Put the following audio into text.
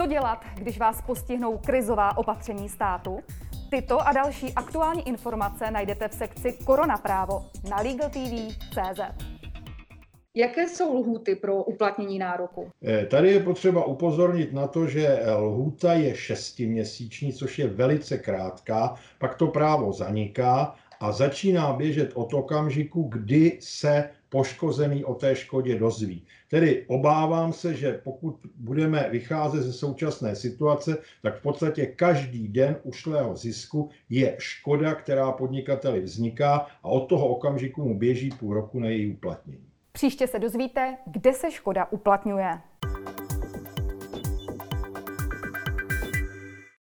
Co dělat, když vás postihnou krizová opatření státu? Tyto a další aktuální informace najdete v sekci Korona právo na LegalTV.cz. Jaké jsou lhůty pro uplatnění nároku? Eh, tady je potřeba upozornit na to, že lhůta je šestiměsíční, což je velice krátká, pak to právo zaniká a začíná běžet od okamžiku, kdy se poškozený o té škodě dozví. Tedy obávám se, že pokud budeme vycházet ze současné situace, tak v podstatě každý den ušlého zisku je škoda, která podnikateli vzniká a od toho okamžiku mu běží půl roku na její uplatnění. Příště se dozvíte, kde se škoda uplatňuje.